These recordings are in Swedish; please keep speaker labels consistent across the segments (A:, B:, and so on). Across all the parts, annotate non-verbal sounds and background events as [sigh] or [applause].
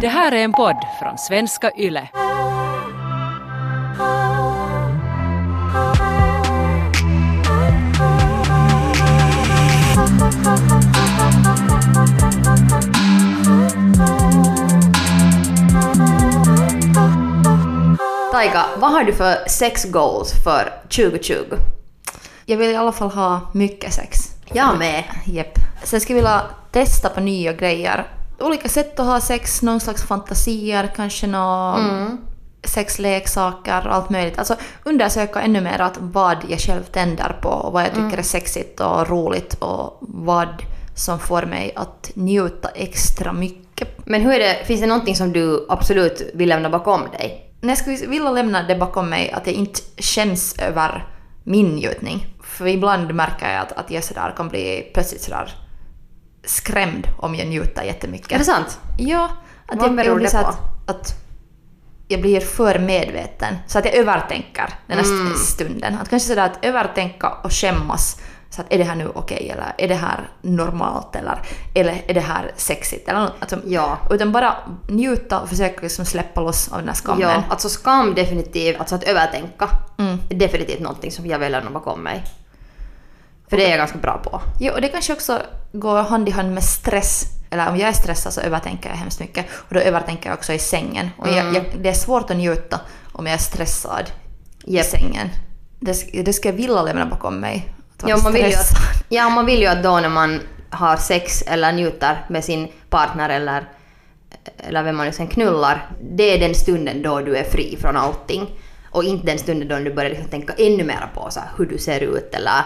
A: Det här är en podd från svenska YLE.
B: Taika, vad har du för sex goals för 2020?
C: Jag vill i alla fall ha mycket sex.
B: Jag med.
C: Jepp. Sen skulle jag vilja testa på nya grejer. Olika sätt att ha sex, någon slags fantasier, kanske några
B: Mm.
C: sexleksaker och allt möjligt. Alltså undersöka ännu mer att vad jag själv tänder på och vad jag tycker är sexigt och roligt och vad som får mig att njuta extra mycket.
B: Men hur är det, finns det någonting som du absolut vill lämna bakom dig?
C: Jag skulle vilja lämna det bakom mig att jag inte känns över min njutning. För ibland märker jag att, att jag sådär kan bli plötsligt sådär skrämd om jag njuter jättemycket.
B: Är det sant?
C: Ja. Att
B: Vad
C: jag,
B: beror
C: jag blir
B: det på?
C: Att, att jag blir för medveten. Så att jag övertänker den här
B: Mm.
C: st- stunden. Att kanske sådär att övertänka och skämmas. Så att är det här nu okej eller är det här normalt eller, eller är det här sexigt eller något. Alltså,
B: Ja.
C: Utan bara njuta och försöka liksom släppa loss av den här skammen.
B: Ja, alltså skam definitivt, alltså att övertänka,
C: Mm.
B: är definitivt någonting som jag vill lämna bakom mig. För det är jag ganska bra på.
C: Jo, och det kanske också går hand i hand med stress. Eller om jag är stressad så övertänker jag hemskt mycket. Och då övertänker jag också i sängen. Och jag, jag, det är svårt att njuta om jag är stressad
B: Japp.
C: i sängen. Det, det ska jag vilja lämna bakom mig. Att vara
B: Ja man, vill ju att, [laughs] ja, man vill ju att då när man har sex eller njuter med sin partner eller, eller vem man nu sen knullar, det är den stunden då du är fri från allting. Och inte den stunden då du börjar liksom tänka ännu mer på så här, hur du ser ut eller,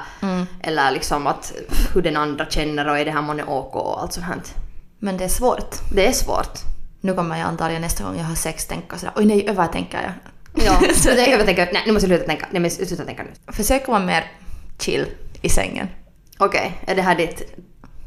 B: eller liksom att, hur den andra känner och är det här månne OK och allt sånt här.
C: Men det är svårt.
B: Det är svårt.
C: Nu kommer jag antagligen nästa gång jag har sex tänka sådär oj nej övertänker jag.
B: Ja, [laughs] så det jag tänka, nej nu måste jag sluta tänka, nej men sluta tänka nu.
C: Försök vara mer chill i sängen.
B: Okej, är det här ditt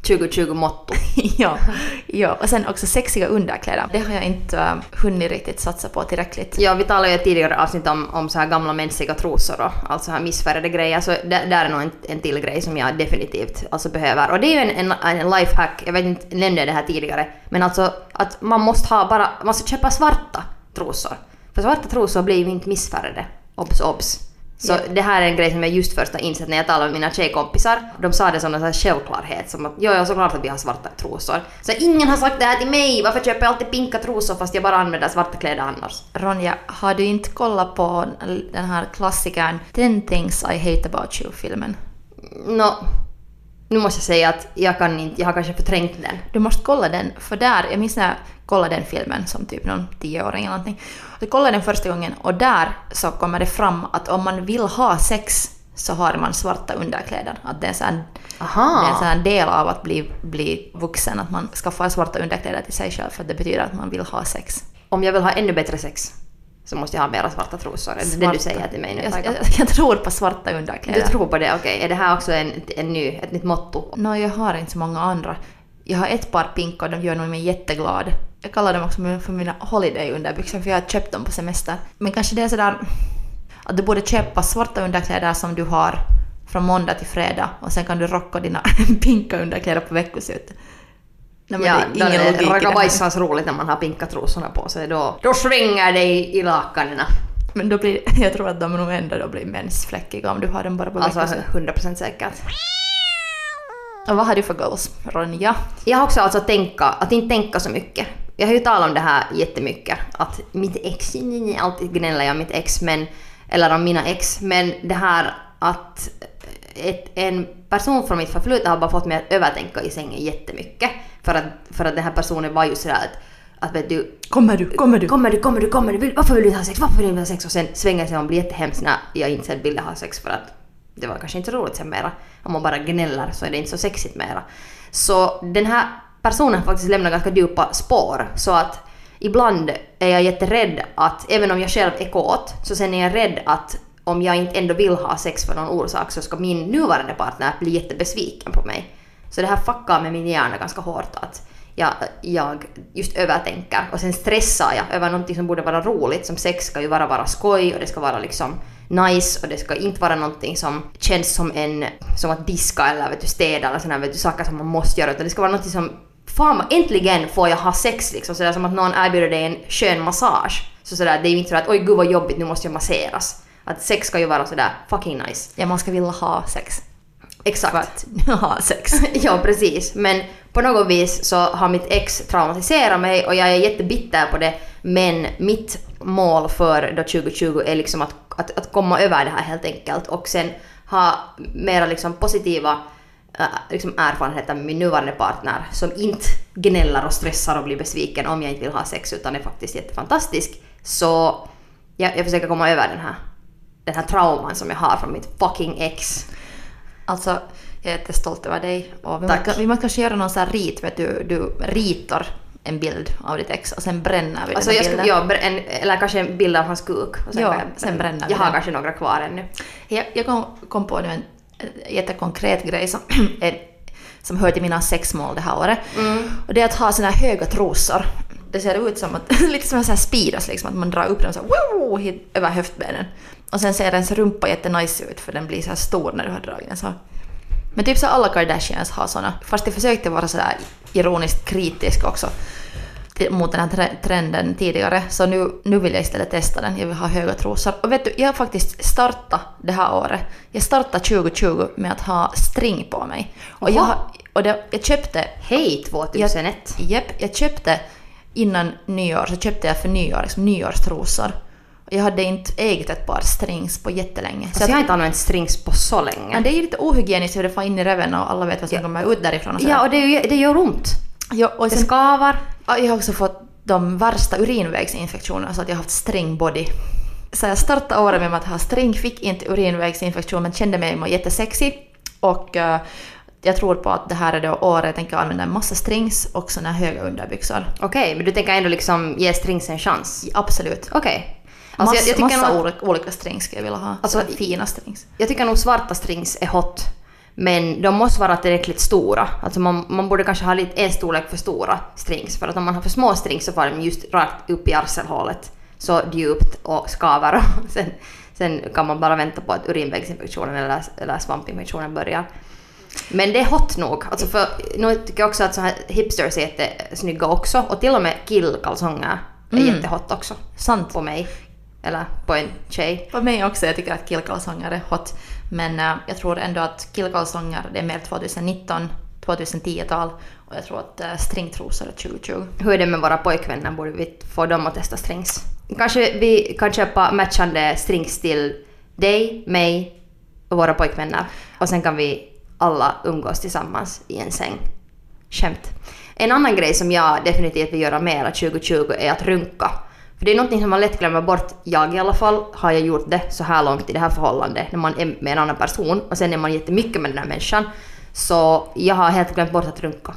B: 2020-motto? [laughs]
C: ja, ja, och sen också sexiga underkläder. Det har jag inte uh, hunnit riktigt satsa på tillräckligt.
B: Ja, vi talade ju tidigare avsnitt om, om så här gamla mänskliga trosor och alltså här missfärgade grejer, så där, där är nog en, en till grej som jag definitivt alltså behöver. Och det är ju en, en, en lifehack, jag vet inte, nämnde det här tidigare, men alltså att man måste ha bara, man måste köpa svarta trosor. För svarta trosor blir ju inte missfärgade. Obs, obs. Så
C: Ja.
B: det här är en grej som jag just först har insett när jag talade med mina tjejkompisar. De sa det som en självklarhet, som att jo, ja, såklart att vi har svarta trosor. Så ingen har sagt det här till mig, varför köper jag alltid pinka trosor fast jag bara använder svarta kläder annars?
C: Ronja, har du inte kollat på den här klassikern 10 things I hate about you-filmen?
B: Nå, nu måste jag säga att jag kan inte, jag har kanske förträngt den.
C: Du måste kolla den, för där, jag minns när jag kollade den filmen som typ någon tioåring eller någonting. Jag kollade den första gången och där så kommer det fram att om man vill ha sex så har man svarta underkläder. Att det är en sån,
B: Aha.
C: det är en del av att bli, bli vuxen, att man skaffar svarta underkläder till sig själv för att det betyder att man vill ha sex.
B: Om jag vill ha ännu bättre sex så måste jag ha mera svarta trosor. Är det det du
C: Svarta.
B: säger till mig nu?
C: Jag, jag, jag tror på svarta
B: Du
C: underkläder.
B: tror på det, okej. Är det här också en, en ny, ett nytt motto?
C: Nå, jag har inte så många andra. Jag har ett par pinka och de gör nog mig jätteglad. Jag kallar dem också för mina holiday-underbyxor för jag har köpt dem på semester. Men kanske det är sådär att du borde köpa svarta underkläder som du har från måndag till fredag och sen kan du rocka dina [laughs] pinka underkläder på veckoslutet. Nej,
B: ja,
C: det är ingen logik här.
B: Rakabajsans roligt när man har pinka trosorna på sig. Då, då svänger det i, i lakanen.
C: Men då blir, [laughs] jag tror att de nog ändå då blir mensfläckiga om du har dem bara på
B: Alltså
C: veckoslutet.
B: 100% säkert.
C: Och vad har du för goals, Ronja?
B: Jag har också alltså tänka, att inte tänka så mycket. Jag har ju talat om det här jättemycket. Att mitt ex, alltid gnäller jag om mitt ex, men, eller om mina ex, men det här att ett, en person från mitt förflutna har bara fått mig att övertänka i sängen jättemycket. För att, för att den här personen var ju sådär att, att vet du,
C: Kommer du? Kommer du?
B: kommer du, kommer du, kommer du, vill, varför vill du inte ha sex, varför vill du inte ha sex? Och sen svänger sig och blir jättehemskt när jag inte sen ville ha sex för att det var kanske inte roligt sen mera. Om man bara gnäller så är det inte så sexigt mera. Så den här personen har faktiskt lämnat ganska djupa spår så att ibland är jag jätterädd att, även om jag själv är kåt, så sen är jag rädd att om jag inte ändå vill ha sex för någon orsak så ska min nuvarande partner bli jättebesviken på mig. Så det här fuckar med min hjärna ganska hårt att jag, jag just övertänker och sen stressar jag över någonting som borde vara roligt. Som sex ska ju bara vara skoj och det ska vara liksom nice och det ska inte vara någonting som känns som en, som att diska eller vet du, städa eller sådana vet du, saker som man måste göra utan det ska vara någonting som fan äntligen får jag ha sex liksom. Sådär som att någon erbjuder dig en skön massage. Så sådär, det är ju inte så att oj gud vad jobbigt, nu måste jag masseras. Att sex ska ju vara sådär fucking nice.
C: Ja, man ska vilja ha sex.
B: Exakt.
C: För att ha sex. [laughs]
B: ja, precis. Men på något vis så har mitt ex traumatiserat mig och jag är jättebitter på det. Men mitt mål för då 2020 är liksom att, att, att komma över det här helt enkelt och sen ha mera liksom positiva äh, liksom erfarenheter med min nuvarande partner som inte gnäller och stressar och blir besviken om jag inte vill ha sex utan är faktiskt jättefantastisk. Så jag, jag försöker komma över den här, den här trauman som jag har från mitt fucking ex.
C: Alltså, jag är jättestolt över dig. Och vi,
B: Tack.
C: måste, vi måste kanske göra någon sån här rit, vet du, du ritar en bild av ditt ex och sen bränner vi
B: Alltså
C: den
B: jag
C: här
B: skulle,
C: bilden.
B: ja, en, eller kanske en bild av hans kuk. Och
C: Ja,
B: kan jag-
C: sen bränner vi
B: Jag har
C: den.
B: kanske några kvar ännu.
C: Jag, jag kom, kom på nu en jättekonkret grej som, [clears throat] är, som hör till mina sexmål det här året.
B: Mm.
C: Och det är att ha såna här höga trosor. Det ser ut som att, [laughs] lite som en sån här speedos liksom, att man drar upp dem så wow, hit, över höftbenen. Och sen ser ens rumpa jättenice ut för den blir så stor när du har dragit den så. Men typ så alla Kardashians har såna. Fast jag försökte vara sådär ironiskt kritisk också mot den här tre- trenden tidigare. Så nu, nu vill jag istället testa den. Jag vill ha höga trosor. Och vet du, jag har faktiskt startat det här året. Jag startade 2020 med att ha string på mig. Och jag, och det, jag köpte
B: Hej 2001!
C: Japp, jag köpte innan nyår så köpte jag för nyår liksom nyårstrosor. Jag hade inte ägt ett par strings på jättelänge. Så
B: Så jag har inte använt strings på så länge.
C: men det är ju lite ohygieniskt hur det får in i reven och alla vet vad som
B: Ja.
C: kommer ut därifrån. Och
B: Ja, och det, det gör ont.
C: ja, och
B: Det skavar.
C: ja, jag har också fått de värsta urinvägsinfektionerna så att jag har haft string body. Så jag startade året med att ha string, fick inte urinvägsinfektion men kände mig jättesexig. Och eh, jag tror på att det här är då året jag tänker använda en massa strings och såna höga underbyxor.
B: Okej, men du tänker ändå liksom ge strings en chans?
C: Absolut.
B: Okej.
C: Alltså,
B: jag, jag, tycker
C: massa
B: nog,
C: olika, olika strings skulle jag vilja ha.
B: Alltså,
C: fina strings.
B: jag tycker nog svarta strings är hot. Men de måste vara tillräckligt stora. Alltså man, man borde kanske ha lite en storlek för stora strings. För att om man har för små strings så får de just rakt upp i arselhålet. Så djupt och skaver. [laughs] Och sen, sen kan man bara vänta på att urinvägsinfektionen eller, eller svampinfektionen börjar. Men det är hot nog. Alltså för, nu tycker jag också att så här hipsters är jättesnygga också. Och till och med killkalsonger är
C: Mm.
B: jättehot också.
C: Sant.
B: På mig. Eller på en tjej.
C: På mig också, jag tycker att killkalsonger är hot. Men eh, jag tror ändå att killkalsonger, det är mer 2019, 2010-tal. Och jag tror att uh, stringtrosor är 2020.
B: Hur är det med våra pojkvänner? Borde vi få dem att testa strings? Kanske vi kan köpa matchande strings till dig, mig och våra pojkvänner. Och sen kan vi alla umgås tillsammans i en säng. Skämt. En annan grej som jag definitivt vill göra mer 2020 är att runka. För det är någonting som man lätt glömmer bort. Jag i alla fall har jag gjort det så här långt i det här förhållandet när man är med en annan person och sen är man jättemycket med den här människan. Så jag har helt glömt bort att runka.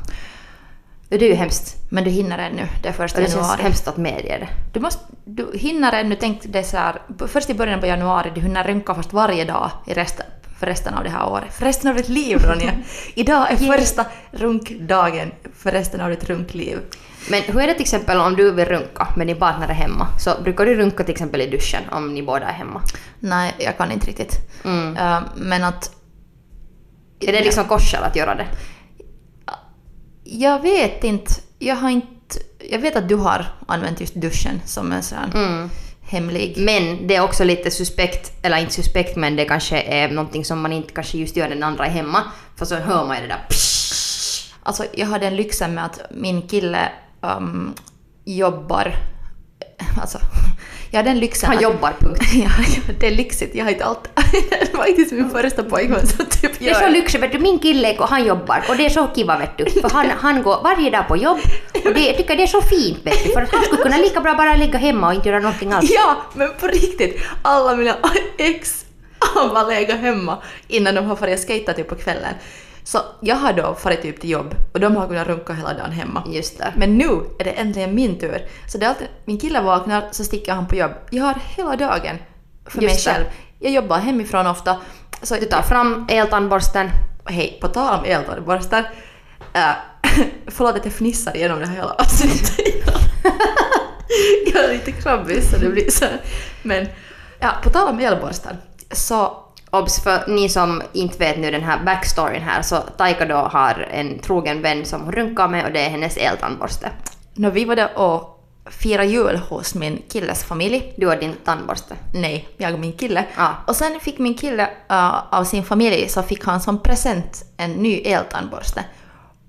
B: Det är ju hemskt.
C: Men du hinner ännu, det är första
B: Och det känns
C: januari.
B: hemskt att medge det.
C: Du, måste, du hinner ännu, tänk det så här, först i början på januari, du hinner runka först varje dag i resten, för resten av det här året. För resten av ditt liv Ronja! [laughs] Idag är första runkdagen för resten av ditt runkliv.
B: Men hur är det till exempel om du vill runka men din partner är hemma? Så brukar du runka till exempel i duschen om ni båda är hemma?
C: Nej, jag kan inte riktigt.
B: Mm.
C: Eh, men att
B: Är det liksom korsel att göra det?
C: Jag vet inte. Jag har inte... Jag vet att du har använt just duschen som en sån
B: Mm.
C: hemlig...
B: Men det är också lite suspekt, eller inte suspekt men det kanske är någonting som man inte kanske just gör när den andra är hemma. För så hör man ju det där psh.
C: Alltså jag har den lyxen med att min kille um, jobbar... Alltså, jag har den lyxen
B: Han jobbar, punkt.
C: ja, [laughs] ja, det är lyxigt. Jag har inte allt... [laughs] det var faktiskt min första pojkvän som typ
B: Det är så lyxigt, vet du, min kille han jobbar och det är så kiva vet du. För han, han går varje dag på jobb och det, jag tycker det är så fint vet du. För att han skulle kunna lika bra bara ligga hemma och inte göra någonting alls.
C: Ja, men på riktigt. Alla mina ex har bara legat hemma innan de har farit skejta typ på kvällen. Så jag har då farit typ till jobb och de har kunnat runka hela dagen hemma.
B: Just det.
C: Men nu är det äntligen min tur. Så det är alltid, min kille vaknar så sticker han på jobb. Jag har hela dagen för
B: Just
C: mig
B: det.
C: själv. Jag jobbar hemifrån ofta. Så
B: Du tar fram eltandborsten.
C: Hej, på tal om eltandborstar. Äh, [laughs] förlåt att jag fnissar igenom det här hela avsnittet. [laughs] jag är lite krabbig så det blir så. Men ja, på tal om elborstar. Så
B: obs för ni som inte vet nu den här backstoryn här så Taika då har en trogen vän som hon runkar med och det är hennes eltandborste.
C: När vi var där och firade jul hos min killes familj.
B: Du har din tandborste.
C: Nej, jag och min kille.
B: Ja.
C: Och sen fick min kille uh, av sin familj så fick han som present en ny eltandborste.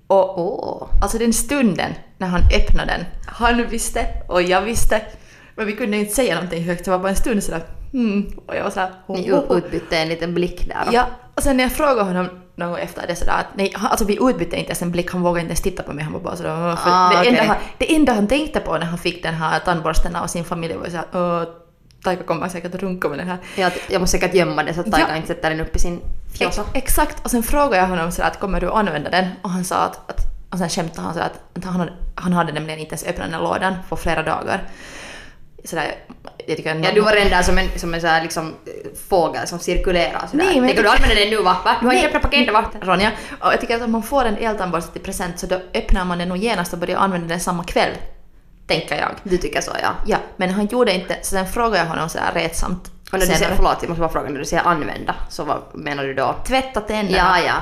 C: Och
B: Åh.
C: alltså den stunden när han öppnade den, han visste och jag visste. Men vi kunde inte säga någonting högt, det var bara en stund sådär hmm. Och jag var sådär
B: Ni
C: oh,
B: utbytte en liten blick där.
C: Ja, och sen när jag frågade honom någon gång efter det sådär att nej, alltså vi utbytte inte ens en blick, han vågade inte ens titta på mig, han var bara sådär för
B: Ah,
C: det, enda
B: okej.
C: han, det enda han tänkte på när han fick den här tandborsten av sin familj var såhär åh, Taika kommer säkert runka med den här.
B: Jag, jag måste säkert gömma det så att Taika
C: Ja.
B: inte sätter den upp i sin
C: Ex,
B: fjossa.
C: exakt, och sen frågade jag honom sådär att kommer du använda den? Och han sa att, att och sen skämtade han sådär att, att han, hade, han hade nämligen inte ens öppnat den lådan på flera dagar. Sådär, jag tycker
B: Ja, du var redan där som en, som en så här, liksom, eh, fågel som cirkulerar sådär.
C: Nej, men
B: Tänker du använda den nu va? va? Du har inte paketet va?
C: Ronja, och jag tycker att om man får en eltandborste till present så då öppnar man den nog genast och börjar använda den samma kväll. Tänker jag.
B: Du tycker så ja.
C: Ja, men han gjorde inte, så sen frågade jag honom sådär retsamt.
B: Och när du säger, förlåt jag måste bara fråga, när du säger använda, så vad menar du då?
C: Tvätta tänderna.
B: Ja, ja.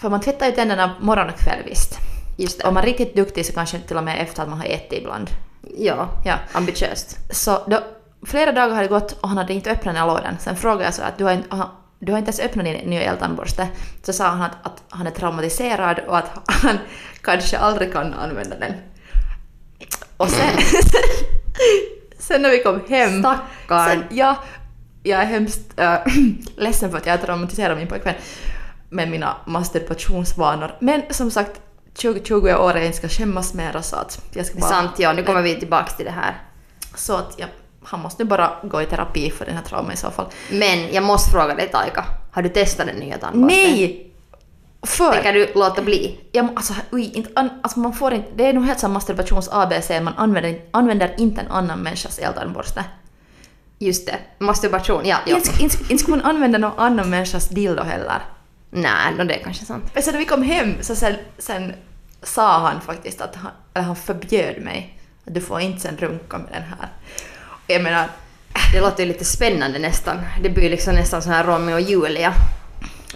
C: För man tvättar ju tänderna morgon och kväll visst.
B: Just det.
C: Om man är riktigt duktig så kanske till och med efter att man har ätit ibland.
B: Ja,
C: Ja.
B: ambitiöst.
C: Så då, flera dagar hade gått och han hade inte öppnat den här lådan. Sen frågade jag så att du har, inte- du har inte ens öppnat din nya eltandborste. Så sa han att, att han är traumatiserad och att [laughs] han kanske aldrig kan använda den. Och sen, [laughs] sen när vi kom hem...
B: Stackarn.
C: Sen, ja, jag är hemskt äh, [clears throat] ledsen för att jag traumatiserar min pojkvän med mina masturbationsvanor. Men som sagt, 2020 är året jag inte ska skämmas mer så att jag ska bara...
B: sant, ja. Nu kommer vi tillbaks till det här.
C: Så att ja, han måste nu bara gå i terapi för den här trauman i så fall.
B: Men jag måste fråga dig Taika, har du testat den nya tandborsten?
C: Nej! För...
B: Tänker du låta bli?
C: Ja, alltså, ui, inte, an, alltså man får inte, det är nog helt som masturbations-ABC, man använder, använder inte en annan människas eltandborste.
B: Just det, masturbation, ja. ja.
C: Inte, inte, inte ska man använda någon annan människas dildo heller.
B: Nej, no, det är kanske sant.
C: Men sen när vi kom hem så sen, sen sa han faktiskt att han, eller han förbjöd mig att du får inte sen runka med den här. Och jag menar,
B: Det låter ju lite spännande nästan. Det blir liksom nästan så här Romeo och Julia.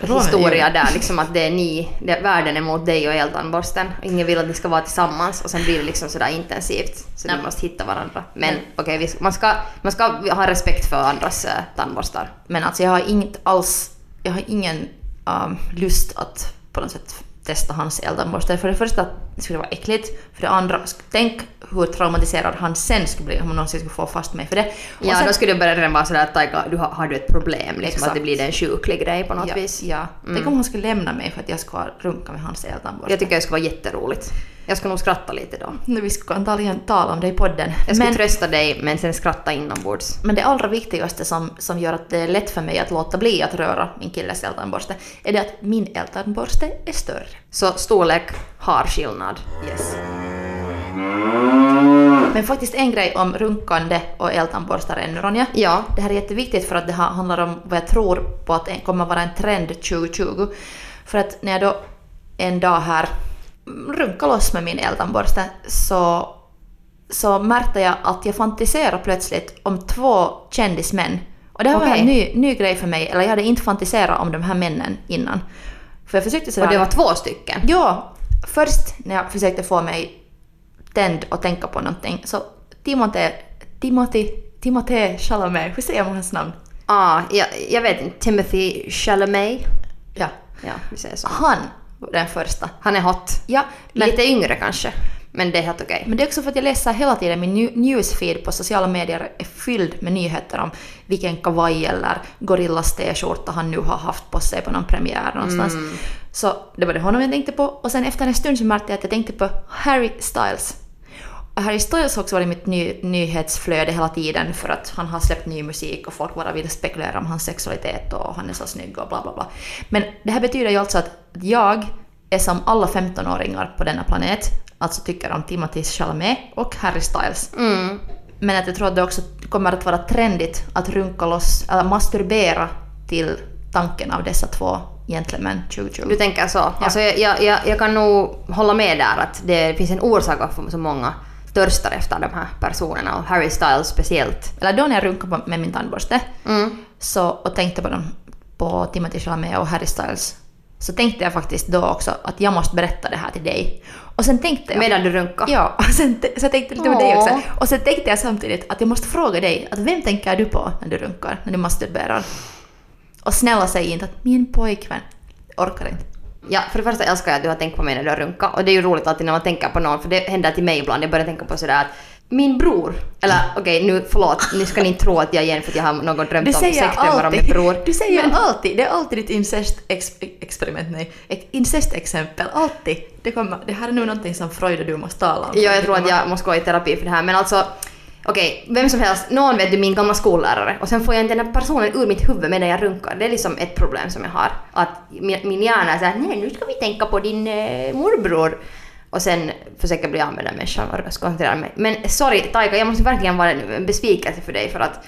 B: Historia där liksom att det är ni, det, världen är mot dig och eltandborsten. Ingen vill att ni ska vara tillsammans och sen blir det liksom sådär intensivt. Så
C: Nej.
B: ni måste hitta varandra. Men okej, vi- man, ska, man ska ha respekt för andras äh, tandborstar.
C: Men alltså jag har inget alls, jag har ingen um, lust att på något sätt testa hans eltandborste. För det första det skulle vara äckligt, för det andra, tänk hur traumatiserad han sen skulle bli om han någonsin skulle få fast mig för det. Och
B: Ja,
C: sen-
B: då skulle det börja redan vara sådär att Taika, du har, har du ett problem? Liksom
C: Exakt.
B: att det blir en sjuklig grej på något
C: ja,
B: vis.
C: Ja. Tänk om han skulle lämna mig för att jag ska runka med hans eltandborste.
B: Jag tycker det skulle vara jätteroligt. Jag skulle nog skratta lite då.
C: Nu vi ska antagligen tala om det i podden.
B: Jag skulle
C: Men,
B: trösta dig men sen skratta inombords.
C: men det allra viktigaste som, som gör att det är lätt för mig att låta bli att röra min killes eltandborste är det att min eltandborste är större.
B: Så storlek har skillnad.
C: Yes. Men faktiskt en grej om runkande och eltandborstar ännu Ronja.
B: Ja,
C: Det här är jätteviktigt för att det handlar om vad jag tror på att det kommer vara en trend 2020. För att när jag då en dag här runkar loss med min eltandborste så, så märkte jag att jag fantiserade plötsligt om två kändismän. Och det här var
B: Okej.
C: en ny, ny grej för mig, eller jag hade inte fantiserat om de här männen innan. För jag försökte sådär...
B: och det var två stycken.
C: Ja, först när jag försökte få mig tänd och tänka på någonting så Timothée, Timothy, Timothée Chalamet, hur säger man hans namn?
B: Ah, jag, jag vet inte, Timothy Chalamet.
C: Ja.
B: Ja, vi säger så.
C: Han var den första.
B: Han är hot.
C: Ja, men,
B: Lite yngre kanske. Men det är helt okej.
C: men det är också för att jag läser hela tiden, min new- newsfeed på sociala medier är fylld med nyheter om vilken kavaj eller Gorillas t-skjorta han nu har haft på sig på någon premiär någonstans. Så det var det honom jag tänkte på och sen efter en stund så märkte jag att jag tänkte på Harry Styles. Harry Styles har också varit mitt ny, nyhetsflöde hela tiden för att han har släppt ny musik och folk bara vill spekulera om hans sexualitet och han är så snygg och bla bla bla. Men det här betyder ju alltså att jag är som alla 15-åringar på denna planet, alltså tycker om Timothy Chalamet och Harry Styles.
B: Mm.
C: Men att jag tror att det också kommer att vara trendigt att runka loss, eller masturbera till tanken av dessa två gentlemän 2020.
B: Du tänker så? Alltså jag, jag, jag, jag kan nog hålla med där att det finns en orsak varför så många törstar efter de här personerna och Harry Styles speciellt.
C: Eller då när jag runkade på- med min tandborste
B: Mm.
C: så, och tänkte på de på Timothy Chalamet och Harry Styles så tänkte jag faktiskt då också att jag måste berätta det här till dig. Och sen tänkte jag...
B: Medan du runkar?
C: Ja, [laughs] och sen, så jag tänkte lite på dig också. Och sen tänkte jag samtidigt att jag måste fråga dig, att vem tänker du på när du runkar, när du masturberar? Och snälla säg inte att min pojkvän orkar inte.
B: Ja, för det första älskar jag att du har tänkt på mig när du har runkat. Och det är ju roligt alltid när man tänker på någon, för det händer till mig ibland. Jag börjar tänka på sådär att min bror, eller okej nu förlåt, nu ska ni inte tro att jag igen för att jag har någon drömt om sexdrömmar om min bror.
C: du säger
B: Men-
C: alltid, det är alltid ditt incest-experiment, nej, incestexempel, alltid. Det, kommer, det här är nog någonting som Freud och du måste tala om.
B: Ja, jag tror att jag måste gå i terapi för det här. Men alltså, okej, vem som helst, någon vet du min gamla skollärare och sen får jag inte den här personen ur mitt huvud medan jag runkar. Det är liksom ett problem som jag har. Att min, min hjärna är såhär, nej nu ska vi tänka på din eh, morbror. Och sen försöker bli av med den människan och koncentrera mig. Men sorry Taika, jag måste verkligen vara en besvikelse för dig för att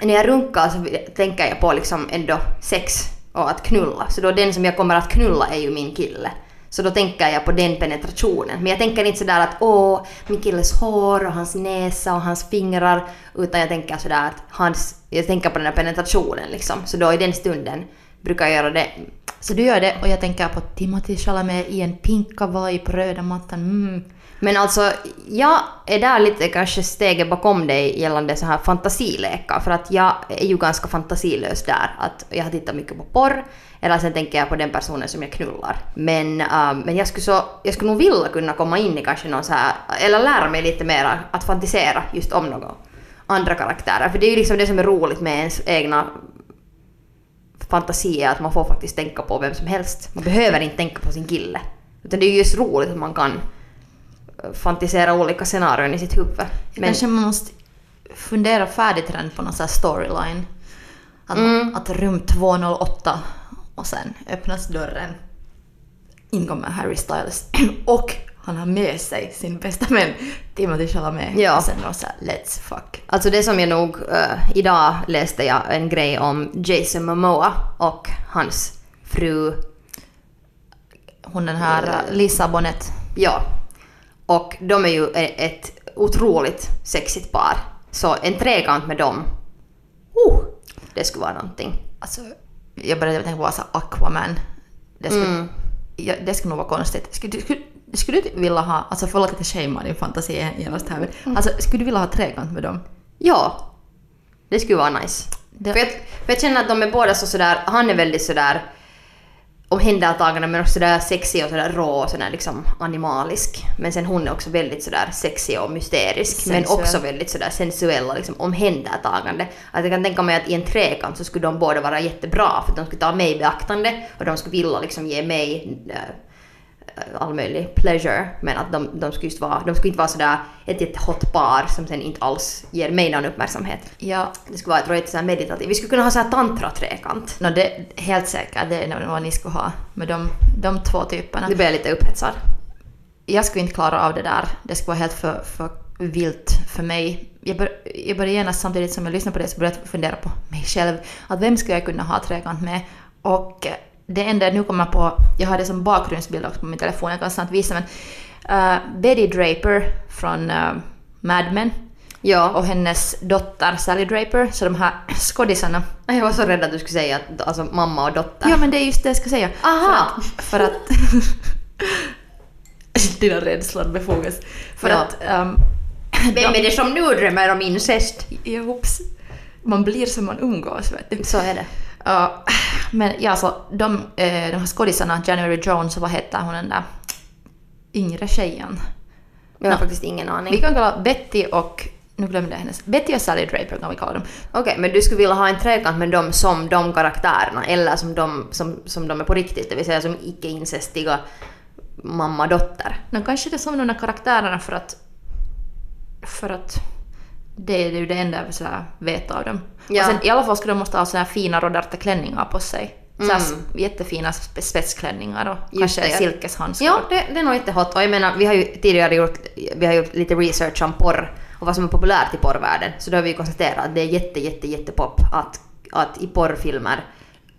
B: när jag runkar så tänker jag på liksom ändå sex och att knulla. Så då den som jag kommer att knulla är ju min kille. Så då tänker jag på den penetrationen. Men jag tänker inte sådär att åh, min killes hår och hans näsa och hans fingrar. Utan jag tänker sådär att hans, jag tänker på den här penetrationen liksom. Så då i den stunden brukar jag göra det.
C: Så du gör det och jag tänker på Timothy Chalamet i en pinka vaj på röda mattan. Mm.
B: Men alltså, jag är där lite kanske steget bakom dig gällande så här fantasilekar. För att jag är ju ganska fantasilös där. Att jag har tittat mycket på porr. Eller sen tänker jag på den personen som jag knullar. Men, äh, men jag, skulle så, jag skulle nog vilja kunna komma in i kanske någon så här, eller lära mig lite mer att fantisera just om några andra karaktärer. För det är ju liksom det som är roligt med ens egna fantasi är att man får faktiskt tänka på vem som helst. Man behöver inte tänka på sin kille. Utan det är ju just roligt att man kan eh, fantisera olika scenarion i sitt huvud. Men,
C: Kanske man måste fundera färdigt redan på någon sån här storyline. Att,
B: Mm.
C: att rum 208 och sen öppnas dörren. In kommer Harry Styles [clears throat] och han har med sig sin bästa vän Timothy Chalamet.
B: Ja.
C: Och sen de såhär let's fuck.
B: alltså det som jag nog... eh, idag läste jag en grej om Jason Momoa och hans fru.
C: Hon den här äh, Lisa Bonet.
B: Ja. Och de är ju ett otroligt sexigt par. Så en trekant med dem. Uh, det skulle vara någonting.
C: Alltså, jag började tänka på så Aquaman. Det skulle,
B: Mm.
C: ja, det skulle nog vara konstigt. Skulle, skulle, skulle du vilja ha, alltså förlåt att jag shamear din fantasi genast här, men alltså skulle du vilja ha trekant med dem?
B: Ja. Det skulle vara nice.
C: Det-
B: För, jag, för jag känner att de är båda så sådär, han är väldigt sådär omhändertagande men också sådär sexig och sådär rå och sådär liksom animalisk. Men sen hon är också väldigt sådär sexig och mysterisk men
C: Sensuell.
B: också väldigt sådär sensuell och liksom omhändertagande. Att jag kan tänka mig att i en trekant så skulle de båda vara jättebra för att de skulle ta mig i beaktande och de skulle vilja liksom ge mig äh, all möjlig pleasure. Men att de, de skulle just vara, de skulle inte vara sådär ett jättehot par som sen inte alls ger mig någon uppmärksamhet.
C: Ja,
B: Det skulle vara jag ett här meditativt. Vi skulle kunna ha så här tantra-trekant.
C: no, det helt säkert, det är vad ni skulle ha med de, de två typerna.
B: Nu blir jag lite upphetsad.
C: Jag skulle inte klara av det där. Det skulle vara helt för, för vilt för mig. Jag, bör, jag började genast samtidigt som jag lyssnade på det så började jag fundera på mig själv. Att vem skulle jag kunna ha trekant med? Och eh, det enda jag nu kommer på, jag har det som bakgrundsbild också på min telefon, jag kan snart visa men uh, Betty Draper från uh, Mad Men
B: Ja.
C: och hennes dotter Sally Draper, så de här skådisarna. [laughs]
B: Jag var så rädd att du skulle säga att alltså, mamma och dotter.
C: Ja men det är just det jag ska säga.
B: Aha.
C: För att... För att [laughs] dina rädslor befogas. För
B: Ja.
C: att... Um, [laughs]
B: Vem är det som nu drömmer om incest?
C: Ja, hopps. Man blir som man umgås, vet du.
B: Så är det.
C: Ja, men ja, alltså de, eh, de här skådisarna, January Jones och vad heter hon den där yngre tjejen?
B: Jag har
C: Ja.
B: faktiskt ingen aning.
C: Vi kan kalla Betty och... Nu glömde jag hennes. Betty och Sally Draper kan vi kalla dem.
B: Okej, men du skulle vilja ha en trekant med dem som de karaktärerna eller som de, som, som de är på riktigt, det vill säga som icke-incestiga mamma-dotter.
C: Men kanske det är som de där karaktärerna för att... För att... Det är ju det enda jag så vet av dem.
B: Ja.
C: Och sen i alla fall skulle de måste ha såna här fina rodarta klänningar på sig. Så här
B: Mm.
C: jättefina spe- spetsklänningar och
B: Just
C: kanske
B: det,
C: silkeshandskar.
B: Ja, det, det är nog jättehot. Och jag menar, vi har ju tidigare gjort, vi har gjort lite research om porr och vad som är populärt i porrvärlden. Så då har vi ju konstaterat att det är jätte, jätte, jättepop att, att i porrfilmer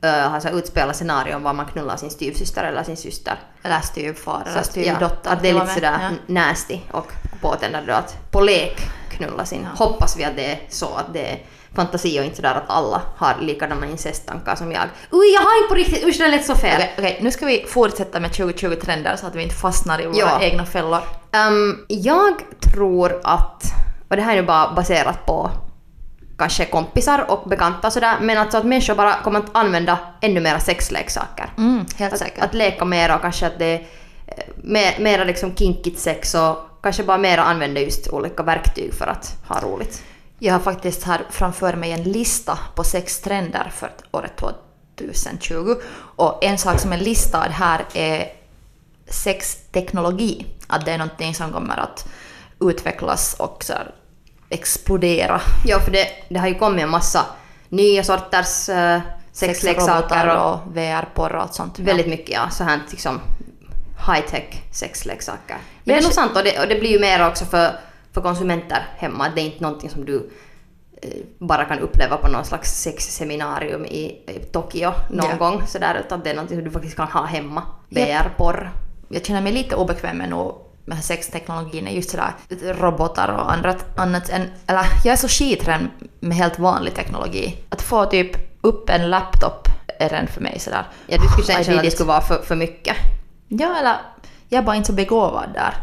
B: uh, har så utspelat scenarion var man knullar sin styvsyster eller sin syster.
C: Eller styvfar eller
B: att, ja,
C: styvdotter.
B: att det är lite sådär
C: Ja.
B: nasty och påtändande då att på lek knulla sin. Hoppas vi att det är så att det är fantasi och inte sådär att alla har likadana incesttankar som jag. Oj, jag har inte på riktigt, usch det lät så fel.
C: Okej, okej, nu ska vi fortsätta med 2020-trender så att vi inte fastnar i våra
B: Ja.
C: egna fällor.
B: Ehm, jag tror att, och det här är nu bara baserat på kanske kompisar och bekanta sådär, men alltså att människor bara kommer att använda ännu mera sexleksaker.
C: Mm, helt
B: Att,
C: säkert.
B: att leka mera och kanske att det är eh, mer, mera liksom kinkigt sex och kanske bara mera använda just olika verktyg för att ha roligt.
C: Jag har faktiskt här framför mig en lista på sex trender för året 2020. Och en sak som är listad här är sexteknologi. Att det är någonting som kommer att utvecklas och så här explodera.
B: Ja, för det, det har ju kommit en massa nya sorters uh, sexleksaker och
C: och VR-porr och allt sånt.
B: väldigt mycket ja, så här liksom high-tech sexleksaker. Men det är nog sant och det, och det blir ju mer också för, för konsumenter hemma. Det är inte någonting som du eh, bara kan uppleva på någon slags sexseminarium i, i Tokyo någon
C: Ja.
B: gång sådär utan det är någonting som du faktiskt kan ha hemma. VR-porr.
C: jag känner mig lite obekväm med nog med sexteknologin är just sådär robotar och annat, annat än, eller jag är så skitren med helt vanlig teknologi. Att få typ upp en laptop är redan för mig sådär.
B: Ja, du skulle sen känna att det skulle vara för, för mycket.
C: Ja, eller jag är bara inte så begåvad där.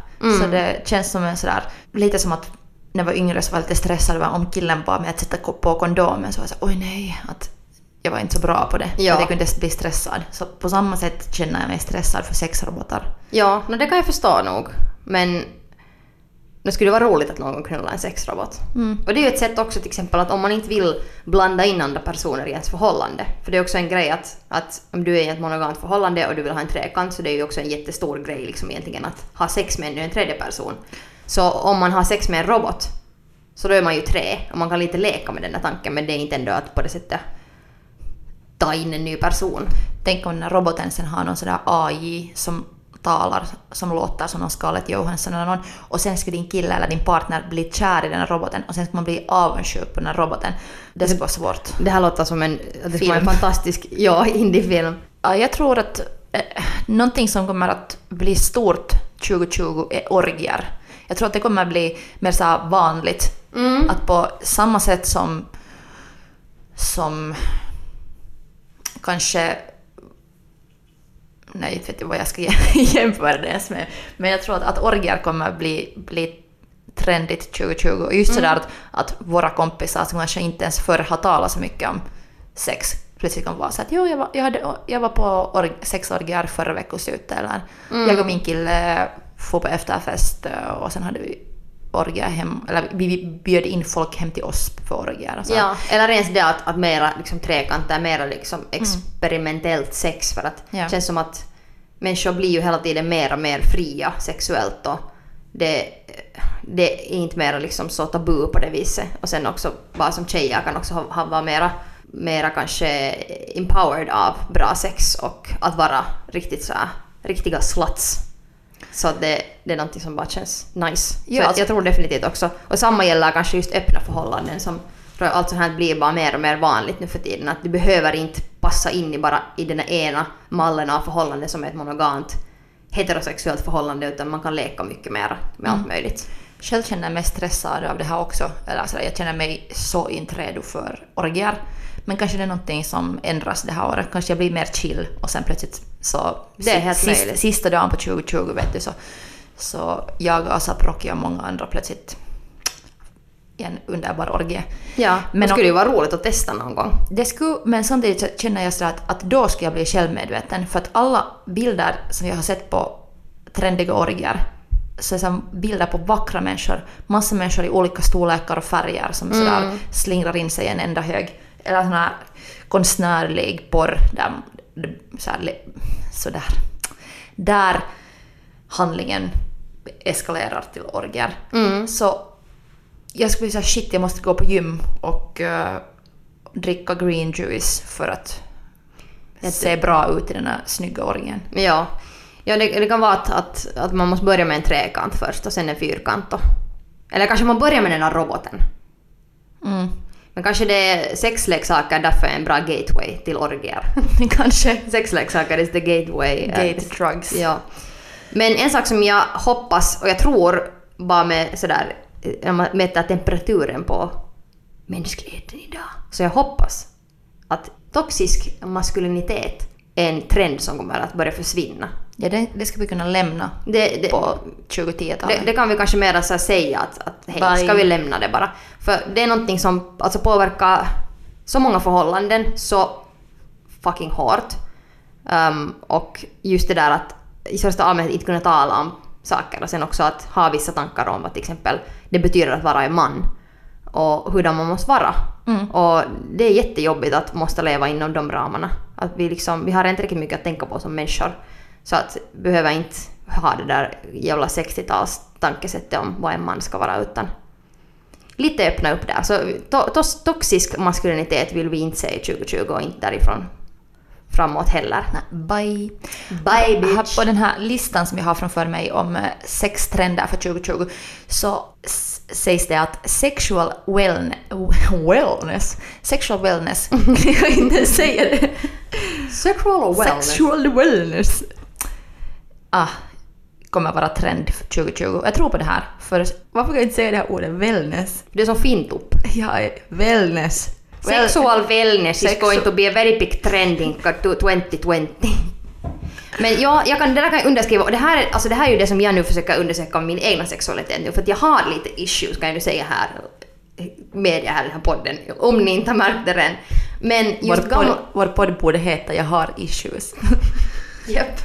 C: Så det känns som en sådär, lite som att när jag var yngre så var jag lite stressad om killen bad mig att sätta på kondomen så var jag så oj nej, att jag var inte så bra på det.
B: Ja.
C: Att jag kunde bli stressad. Så på samma sätt känner jag mig stressad för sexrobotar.
B: Ja, no, det kan jag förstå nog. Men det skulle vara roligt att någon knullar en sexrobot. Och det är ju ett sätt också till exempel att om man inte vill blanda in andra personer i ens förhållande. För det är också en grej att, att om du är i ett monogamt förhållande och du vill ha en trekant så det är ju också en jättestor grej liksom egentligen att ha sex med en tredje person. Så om man har sex med en robot så då är man ju tre och man kan lite leka med den där tanken men det är inte ändå att på det sättet ta in en ny person.
C: Tänk om roboten sen har någon sådär AI som talar, som låter som någon Scarlett Johansson eller någon. Och sen skulle din kille eller din partner bli kär i den här roboten och sen ska man bli avundsjuk på den här roboten. Det skulle vara svårt.
B: Det här låter som en, det skulle vara en
C: Film.
B: fantastisk ja, indiefilm.
C: Ja, jag tror att eh, någonting som kommer att bli stort 2020 är orgier. Jag tror att det kommer att bli mer så vanligt. Att på samma sätt som, som kanske Nej, inte vet jag vad jag ska [laughs] jämföra det ens med. Men jag tror att, att orgier kommer bli, bli trendigt 2020. Och just sådär att, att våra kompisar som kanske inte ens förr har talat så mycket om sex plötsligt kan vara så att jo, jag var, jag hade, jag var på org, sexorgier förra veckoslutet eller jag och min kille får på efterfest eh, och sen hade vi orgier hem, eller vi bjöd in folk hem till oss för orgier. Och så.
B: Ja, eller ens det att, att mera liksom, trekanter, mera liksom, experimentellt sex för att
C: Ja.
B: det känns som att människor blir ju hela tiden mer och mer fria sexuellt och det, det är inte mera liksom så tabu på det viset. Och sen också bara som tjejer kan också ha, ha vara mera, mera kanske empowered av bra sex och att vara riktigt så här, riktiga sluts. Så att det, det är någonting som bara känns nice.
C: Ja,
B: så
C: alltså-
B: jag tror definitivt också. Och samma gäller kanske just öppna förhållanden som allt sånt här blir bara mer och mer vanligt nu för tiden. Att du behöver inte passa in i bara i den ena mallen av förhållande som är ett monogamt heterosexuellt förhållande utan man kan leka mycket mer med allt möjligt.
C: Själv känner jag mig stressad av det här också. Eller så jag känner mig så inte redo för orgier. Men kanske det är någonting som ändras det här året. Kanske jag blir mer chill och sen plötsligt så...
B: Det är helt
C: sist,
B: möjligt.
C: Sista dagen på 2020 vet du så, så jag, Asap Rocky och många andra plötsligt i en underbar orgie.
B: Ja, men det skulle ju vara roligt att testa någon gång.
C: Det skulle, men samtidigt så känner jag så att, att då ska jag bli självmedveten. För att alla bilder som jag har sett på trendiga orgier så är det bilder på vackra människor. Massa människor i olika storlekar och färger som sådär slingrar in sig i en enda hög. Eller sån här konstnärlig porr där, sådär, le- sådär. Där handlingen eskalerar till orgier. Så jag skulle säga shit, jag måste gå på gym och eh, dricka green juice för att se bra ut i den här snygga orgien.
B: Ja, ja det, det kan vara att, att, att man måste börja med en trekant först och sen en fyrkant. Och, eller kanske man börjar med den här roboten.
C: Mm.
B: Men kanske det är sexleksaker därför är en bra gateway till orgier. [laughs]
C: Kanske
B: Sexleksaker is the gateway. eh,
C: to drugs.
B: Ja. Men en sak som jag hoppas och jag tror bara med sådär eh, om man mäter temperaturen på mänskligheten idag. Så jag hoppas att toxisk maskulinitet är en trend som kommer att börja försvinna.
C: Ja, det, det ska vi kunna lämna
B: Det, det,
C: på
B: det,
C: 2010-talet.
B: det kan vi kanske mer så säga att, att hej,
C: Bye.
B: ska vi lämna det bara. För det är någonting som alltså påverkar så många förhållanden så fucking hårt. Ehm, och just det där att i största allmänhet inte kunna tala om saker och sen också att ha vissa tankar om vad till exempel det betyder att vara en man och hur man måste vara. Och det är jättejobbigt att måste leva inom de ramarna. Att vi, liksom, vi har inte riktigt mycket att tänka på som människor. Så att behöver inte ha det där jävla 60-tals tankesättet om vad en man ska vara utan lite öppna upp där. Så to, toxisk maskulinitet vill vi inte se i 2020 och inte därifrån framåt heller.
C: Bye.
B: Bye bitch!
C: På den här listan som jag har framför mig om eh, sex trender för 2020 så sägs det att sexual wellness, [laughs] wellness, sexual wellness, [laughs] jag inte säga det.
B: Sexual wellness.
C: Sexual wellness. Ah, kommer vara trend för 2020. Jag tror på det här. För varför kan jag inte säga det här ordet wellness?
B: Det är som fintupp.
C: Ja, wellness. Well-
B: Sexual wellness is
C: Sexu-
B: going to be a very big trending to 2020. Men ja, jag kan, det där kan jag underskriva. Och det här, är, alltså det här är ju det som jag nu försöker undersöka om min egna sexualitet nu. För att jag har lite issues kan jag nu säga här. Media här i den här podden. Om ni inte har märkt det än. Men
C: Vår
B: just gamla...
C: podd, vår podd borde heta Jag har issues. [laughs]
B: Japp.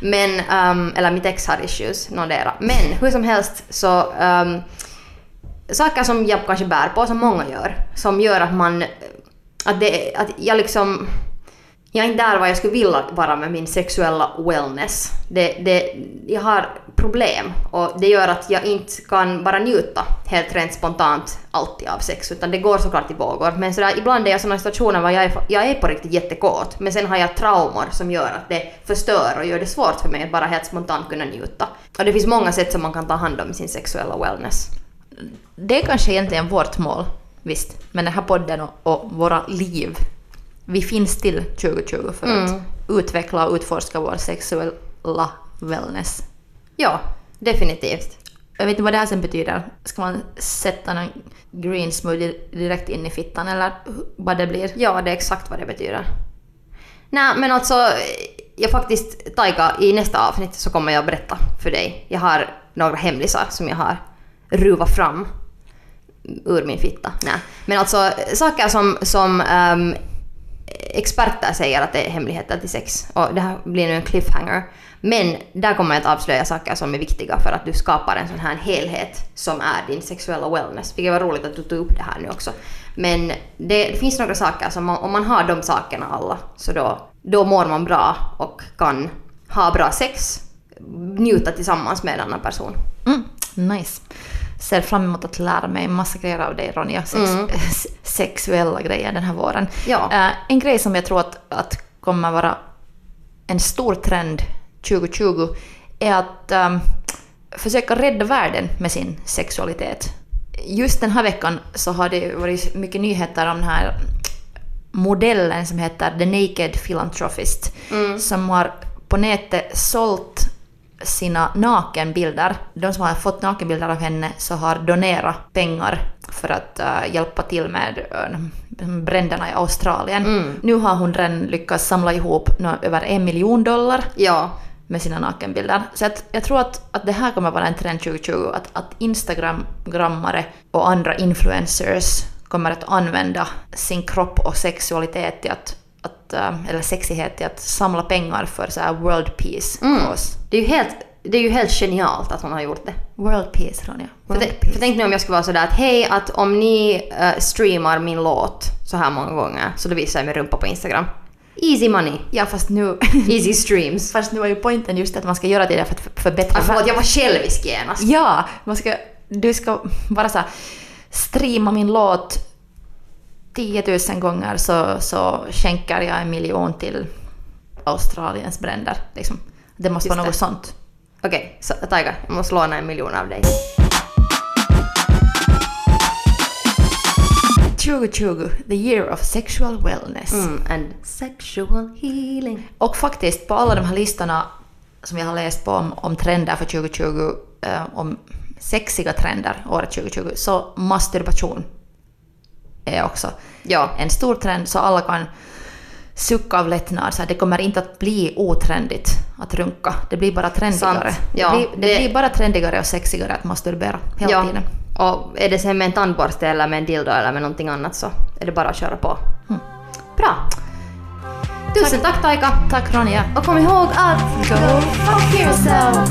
B: Men, um, eller mitt ex har issues, någondera. Men hur som helst så um, saker som jag kanske bär på, som många gör, som gör att man, att, det, att jag liksom, jag är inte där vad jag skulle vilja vara med min sexuella wellness. Det, det, jag har problem och det gör att jag inte kan bara njuta helt rent spontant alltid av sex utan det går såklart i vågor. Men sådär, ibland är jag i sådana situationer där jag är, jag är på riktigt jättekåt men sen har jag traumor som gör att det förstör och gör det svårt för mig att bara helt spontant kunna njuta. Och det finns många sätt som man kan ta hand om sin sexuella wellness.
C: Det är kanske egentligen vårt mål, visst. med den här podden och, och våra liv, vi finns till 2020 för att utveckla och utforska vår sexuella wellness.
B: Ja, definitivt.
C: Jag vet inte vad det här sen betyder. Ska man sätta någon green smoothie direkt in i fittan eller vad det blir?
B: Ja, det är exakt vad det betyder. Nej, men alltså, jag faktiskt, Taika, i nästa avsnitt så kommer jag berätta för dig. Jag har några hemlisar som jag har ruvat fram ur min fitta. Nej. Men alltså, saker som, som ehm, experter säger att det är hemligheter till sex. Och det här blir nu en cliffhanger. Men där kommer jag att avslöja saker som är viktiga för att du skapar en sån här helhet som är din sexuella wellness. Vilket var roligt att du tog upp det här nu också. Men det, det finns några saker som man, om man har de sakerna alla så då, då mår man bra och kan ha bra sex, njuta tillsammans med en annan person.
C: Mm, nice. Ser fram emot att lära mig massa grejer av dig Ronja. Sex, s- Sexuella grejer den här våren.
B: Ja.
C: Eh, en grej som jag tror att, att kommer vara en stor trend 2020 är att ehm, försöka rädda världen med sin sexualitet. Just den här veckan så har det varit mycket nyheter om den här modellen som heter The Naked Philanthropist som har på nätet sålt sina nakenbilder. De som har fått nakenbilder av henne så har donerat pengar för att eh, hjälpa till med uh, bränderna i Australien. Nu har hon redan lyckats samla ihop nå- över en miljon dollar
B: Ja,
C: med sina nakenbilder. Så att, jag tror att, att det här kommer vara en trend 2020, att, att Instagrammare och andra influencers kommer att använda sin kropp och sexualitet till att, att eh, eller sexighet till att samla pengar för så här world peace cause.
B: det är ju helt, det är ju helt genialt att hon har gjort det.
C: World peace, Ronja.
B: För,
C: World
B: tänk- för tänk nu om jag skulle vara sådär att hej, att om ni eh, streamar min låt så här många gånger så då visar jag min rumpa på Instagram. Easy money.
C: Ja, fast nu... [laughs]
B: Easy streams. [laughs]
C: fast nu var ju poängen just att man ska göra det för att för- förbättra...
B: Ah, förlåt, jag var självisk genast.
C: Ja, man ska, du ska bara så här, streama min låt 10 000 gånger så, så skänker jag en miljon till Australiens bränder. Liksom. Det måste
B: Just
C: vara något
B: det.
C: sånt.
B: Okej, så Taika, jag måste låna en miljon av dig.
C: 2020, the year of sexual wellness.
B: Mm, and sexual healing.
C: Och faktiskt på alla de här listorna som jag har läst på om, om trender för 2020, eh, om sexiga trender året 2020 så masturbation är också
B: Ja.
C: en stor trend så alla kan sucka av lättnad. Så det kommer inte att bli otrendigt att runka. Det blir bara trendigare.
B: Ja,
C: det, blir, det,
B: det-
C: blir bara trendigare och sexigare att masturbera hela
B: ja.
C: tiden.
B: Och är det sen med en tandborste eller med en dildo eller med någonting annat så är det bara att köra på.
C: Mm.
B: Bra! Tusen tack Taika!
C: Tack Ronja.
B: Och kom ihåg att
C: Go fuck yourself!